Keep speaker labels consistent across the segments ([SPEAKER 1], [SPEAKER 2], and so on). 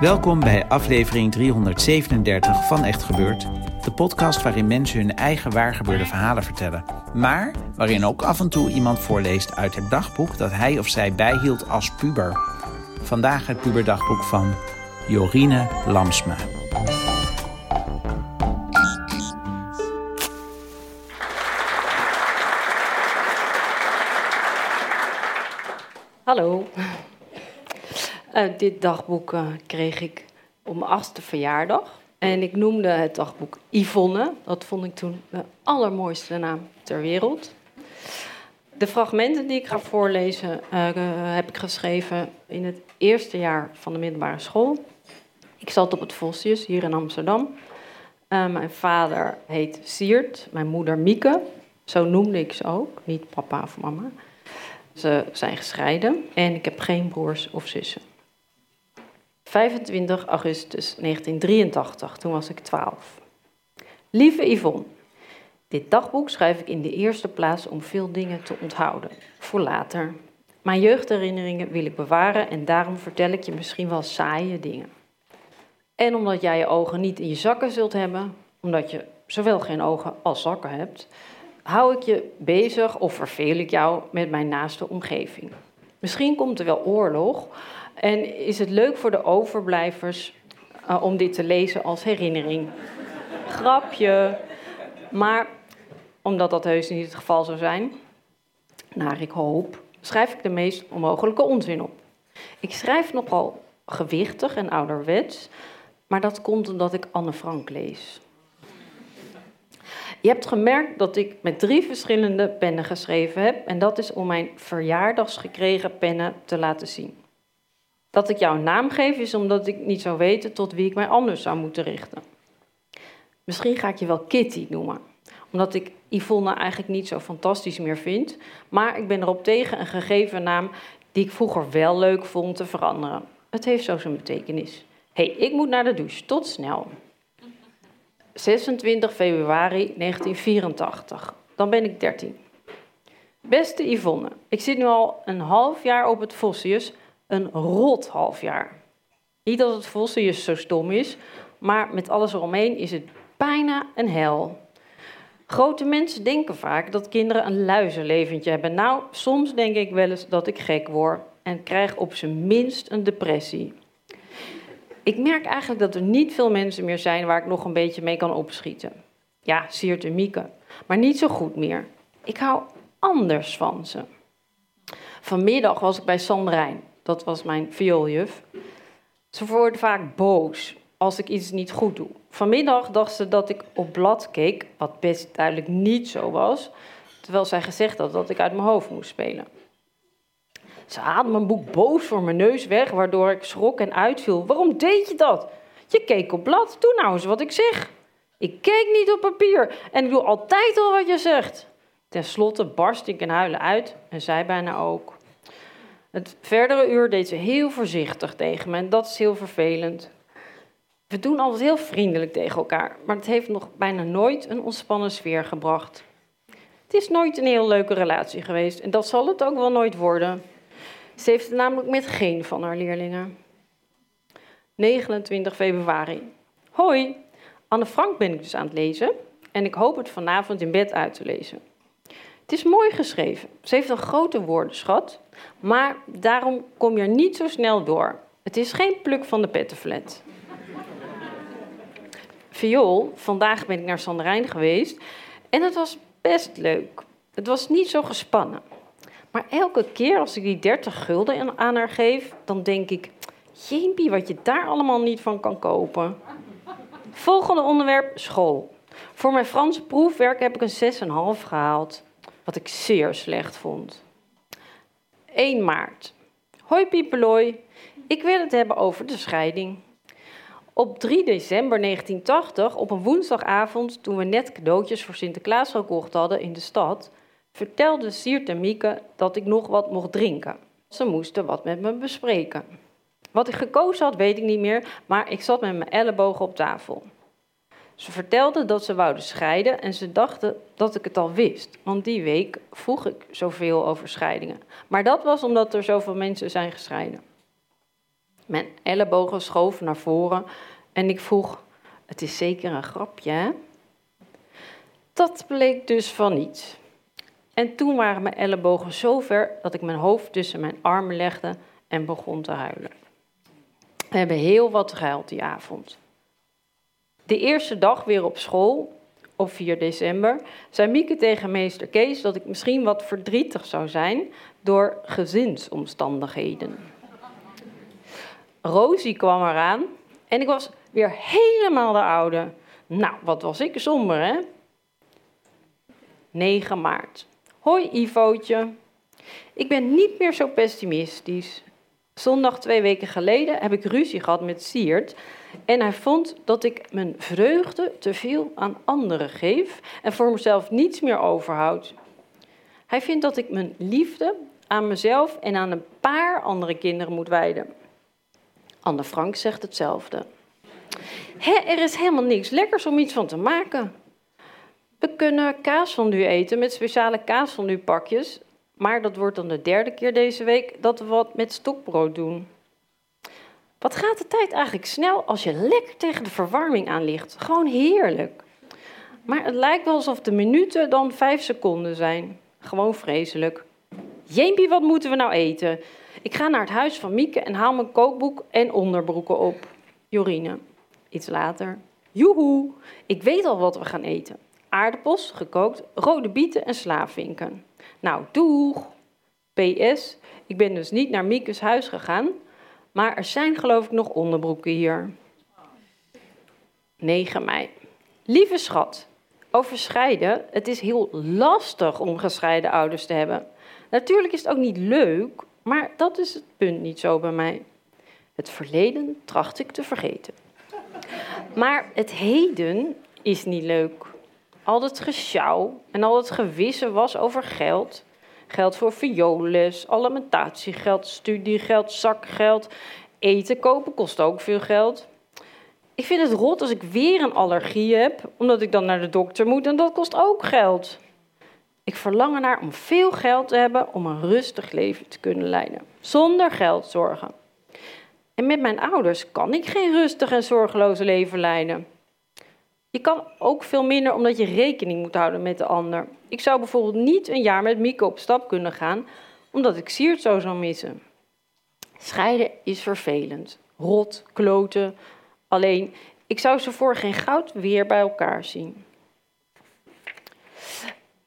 [SPEAKER 1] Welkom bij aflevering 337 van Echt Gebeurd. De podcast waarin mensen hun eigen waargebeurde verhalen vertellen. Maar waarin ook af en toe iemand voorleest uit het dagboek dat hij of zij bijhield als puber. Vandaag het puberdagboek van Jorine Lamsma.
[SPEAKER 2] Hallo. Eh, dit dagboek eh, kreeg ik op mijn achtste verjaardag. En ik noemde het dagboek Yvonne. Dat vond ik toen de allermooiste naam ter wereld. De fragmenten die ik ga voorlezen eh, heb ik geschreven in het eerste jaar van de middelbare school. Ik zat op het Vosjes hier in Amsterdam. mijn vader heet Siert, mijn moeder Mieke. Zo noemde ik ze ook, niet papa of mama. Ze zijn gescheiden en ik heb geen broers of zussen. 25 augustus 1983, toen was ik 12. Lieve Yvonne, dit dagboek schrijf ik in de eerste plaats om veel dingen te onthouden, voor later. Mijn jeugdherinneringen wil ik bewaren en daarom vertel ik je misschien wel saaie dingen. En omdat jij je ogen niet in je zakken zult hebben, omdat je zowel geen ogen als zakken hebt, hou ik je bezig of verveel ik jou met mijn naaste omgeving. Misschien komt er wel oorlog en is het leuk voor de overblijvers uh, om dit te lezen als herinnering. Grapje. Maar omdat dat heus niet het geval zou zijn, naar ik hoop, schrijf ik de meest onmogelijke onzin op. Ik schrijf nogal gewichtig en ouderwets, maar dat komt omdat ik Anne Frank lees. Je hebt gemerkt dat ik met drie verschillende pennen geschreven heb en dat is om mijn verjaardagsgekregen pennen te laten zien. Dat ik jou een naam geef is omdat ik niet zou weten tot wie ik mij anders zou moeten richten. Misschien ga ik je wel Kitty noemen, omdat ik Yvonne eigenlijk niet zo fantastisch meer vind, maar ik ben erop tegen een gegeven naam die ik vroeger wel leuk vond te veranderen. Het heeft zo zijn betekenis. hey, ik moet naar de douche. Tot snel. 26 februari 1984. Dan ben ik 13. Beste Yvonne, ik zit nu al een half jaar op het Vossius, een rot half jaar. Niet dat het Vossius zo stom is, maar met alles eromheen is het bijna een hel. Grote mensen denken vaak dat kinderen een luizenleventje hebben. Nou, soms denk ik wel eens dat ik gek word en krijg op zijn minst een depressie ik merk eigenlijk dat er niet veel mensen meer zijn waar ik nog een beetje mee kan opschieten. Ja, Siert en Mieke, maar niet zo goed meer. Ik hou anders van ze. Vanmiddag was ik bij Sandrijn, dat was mijn viooljuf. Ze wordt vaak boos als ik iets niet goed doe. Vanmiddag dacht ze dat ik op blad keek, wat best duidelijk niet zo was, terwijl zij gezegd had dat ik uit mijn hoofd moest spelen. Ze haalde mijn boek boos voor mijn neus weg, waardoor ik schrok en uitviel. Waarom deed je dat? Je keek op blad, doe nou eens wat ik zeg. Ik keek niet op papier en ik doe altijd al wat je zegt. Ten slotte barst ik in huilen uit en zij bijna ook. Het verdere uur deed ze heel voorzichtig tegen me en dat is heel vervelend. We doen altijd heel vriendelijk tegen elkaar, maar het heeft nog bijna nooit een ontspannen sfeer gebracht. Het is nooit een heel leuke relatie geweest en dat zal het ook wel nooit worden. Ze heeft het namelijk met geen van haar leerlingen. 29 februari. Hoi, Anne Frank ben ik dus aan het lezen en ik hoop het vanavond in bed uit te lezen. Het is mooi geschreven. Ze heeft een grote woordenschat, maar daarom kom je er niet zo snel door. Het is geen pluk van de pettenflat. Viool, vandaag ben ik naar Sanderijn geweest en het was best leuk. Het was niet zo gespannen. Maar elke keer als ik die 30 gulden aan haar geef, dan denk ik... Jeempie, wat je daar allemaal niet van kan kopen. Volgende onderwerp, school. Voor mijn Franse proefwerk heb ik een 6,5 gehaald. Wat ik zeer slecht vond. 1 maart. Hoi Piepelooi, ik wil het hebben over de scheiding. Op 3 december 1980, op een woensdagavond, toen we net cadeautjes voor Sinterklaas gekocht hadden in de stad, vertelde Siert en Mieke dat ik nog wat mocht drinken. Ze moesten wat met me bespreken. Wat ik gekozen had, weet ik niet meer, maar ik zat met mijn ellebogen op tafel. Ze vertelden dat ze wouden scheiden en ze dachten dat ik het al wist, want die week vroeg ik zoveel over scheidingen. Maar dat was omdat er zoveel mensen zijn gescheiden. Mijn ellebogen schoven naar voren en ik vroeg: Het is zeker een grapje, hè? Dat bleek dus van niets. En toen waren mijn ellebogen zo ver dat ik mijn hoofd tussen mijn armen legde en begon te huilen. We hebben heel wat gehuild die avond. De eerste dag weer op school, op 4 december, zei Mieke tegen meester Kees dat ik misschien wat verdrietig zou zijn door gezinsomstandigheden. Rosie kwam eraan en ik was weer helemaal de oude. Nou, wat was ik somber, hè? 9 maart. Hoi Ivootje. Ik ben niet meer zo pessimistisch. Zondag twee weken geleden heb ik ruzie gehad met Siert. En hij vond dat ik mijn vreugde te veel aan anderen geef en voor mezelf niets meer overhoud. Hij vindt dat ik mijn liefde aan mezelf en aan een paar andere kinderen moet wijden. Anne Frank zegt hetzelfde. Hé, er is helemaal niks lekkers om iets van te maken. We kunnen kaasfondue eten met speciale kaasfondue pakjes. Maar dat wordt dan de derde keer deze week dat we wat met stokbrood doen. Wat gaat de tijd eigenlijk snel als je lekker tegen de verwarming aan ligt? Gewoon heerlijk. Maar het lijkt wel alsof de minuten dan vijf seconden zijn. Gewoon vreselijk. Jeempie, wat moeten we nou eten? Ik ga naar het huis van Mieke en haal mijn kookboek en onderbroeken op. Jorine. Iets later. Joehoe, ik weet al wat we gaan eten. Aardappels, gekookt, rode bieten en slaafvinken. Nou, doeg! PS, ik ben dus niet naar Miekes huis gegaan, maar er zijn geloof ik nog onderbroeken hier. 9 mei. Lieve schat, over scheiden. Het is heel lastig om gescheiden ouders te hebben. Natuurlijk is het ook niet leuk, maar dat is het punt niet zo bij mij. Het verleden tracht ik te vergeten. Maar het heden is niet leuk. Al het gesjouw en al het gewissen was over geld. Geld voor vioolles, alimentatiegeld, studiegeld, zakgeld. Eten kopen kost ook veel geld. Ik vind het rot als ik weer een allergie heb, omdat ik dan naar de dokter moet en dat kost ook geld. Ik verlang ernaar om veel geld te hebben om een rustig leven te kunnen leiden, zonder geldzorgen. En met mijn ouders kan ik geen rustig en zorgeloos leven leiden. Je kan ook veel minder omdat je rekening moet houden met de ander. Ik zou bijvoorbeeld niet een jaar met Mieke op stap kunnen gaan, omdat ik Siert zo zou missen. Scheiden is vervelend. Rot, kloten. Alleen, ik zou ze voor geen goud weer bij elkaar zien.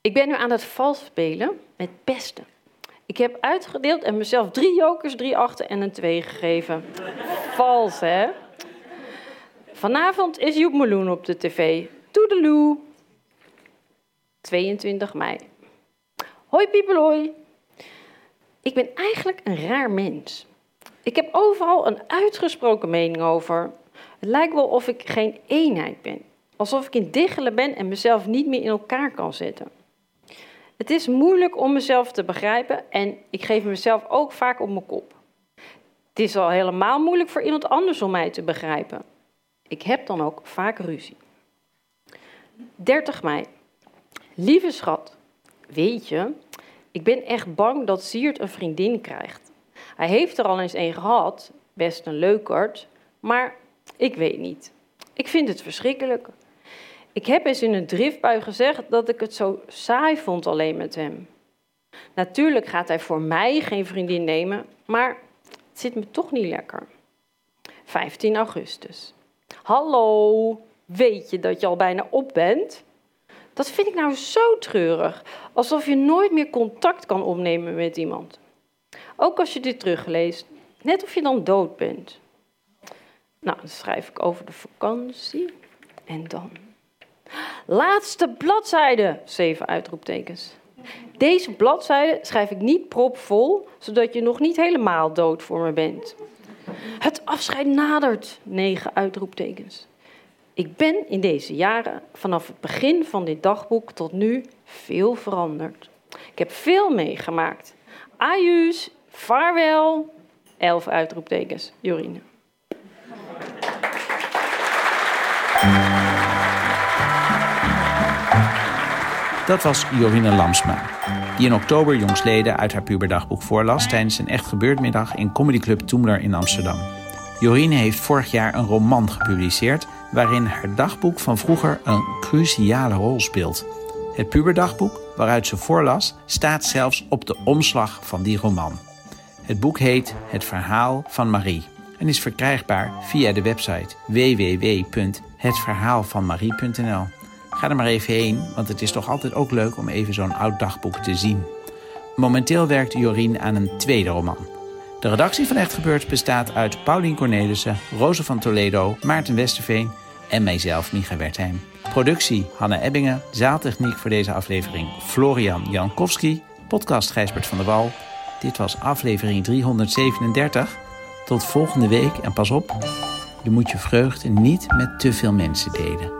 [SPEAKER 2] Ik ben nu aan het vals spelen met pesten. Ik heb uitgedeeld en mezelf drie jokers, drie achten en een twee gegeven. Vals, hè? Vanavond is Joep Meloen op de tv. Toedeloe. 22 mei. Hoi Piepelooi. Ik ben eigenlijk een raar mens. Ik heb overal een uitgesproken mening over. Het lijkt wel of ik geen eenheid ben. Alsof ik in diggelen ben en mezelf niet meer in elkaar kan zetten. Het is moeilijk om mezelf te begrijpen en ik geef mezelf ook vaak op mijn kop. Het is al helemaal moeilijk voor iemand anders om mij te begrijpen. Ik heb dan ook vaak ruzie. 30 mei. Lieve schat, weet je, ik ben echt bang dat Siert een vriendin krijgt. Hij heeft er al eens een gehad, best een leukert, maar ik weet niet. Ik vind het verschrikkelijk. Ik heb eens in een driftbui gezegd dat ik het zo saai vond alleen met hem. Natuurlijk gaat hij voor mij geen vriendin nemen, maar het zit me toch niet lekker. 15 augustus. Hallo, weet je dat je al bijna op bent? Dat vind ik nou zo treurig. Alsof je nooit meer contact kan opnemen met iemand. Ook als je dit terugleest. Net of je dan dood bent. Nou, dan schrijf ik over de vakantie. En dan. Laatste bladzijde! Zeven uitroeptekens. Deze bladzijde schrijf ik niet propvol, zodat je nog niet helemaal dood voor me bent. Het afscheid nadert. Negen uitroeptekens. Ik ben in deze jaren, vanaf het begin van dit dagboek tot nu, veel veranderd. Ik heb veel meegemaakt. Ajuus, vaarwel. Elf uitroeptekens. Jorine.
[SPEAKER 1] Dat was Jorine Lamsma, die in oktober jongsleden uit haar puberdagboek voorlas tijdens een echt gebeurtmiddag in comedyclub Toemler in Amsterdam. Jorine heeft vorig jaar een roman gepubliceerd waarin haar dagboek van vroeger een cruciale rol speelt. Het puberdagboek waaruit ze voorlas staat zelfs op de omslag van die roman. Het boek heet Het Verhaal van Marie en is verkrijgbaar via de website www.hetverhaalvanmarie.nl. Ga er maar even heen, want het is toch altijd ook leuk om even zo'n oud dagboek te zien. Momenteel werkt Jorien aan een tweede roman. De redactie van Echt Gebeurd bestaat uit Paulien Cornelissen, Roze van Toledo, Maarten Westerveen en mijzelf, Micha Wertheim. Productie Hanne Ebbingen, zaaltechniek voor deze aflevering Florian Jankowski, podcast Gijsbert van der Wal. Dit was aflevering 337. Tot volgende week en pas op, je moet je vreugde niet met te veel mensen delen.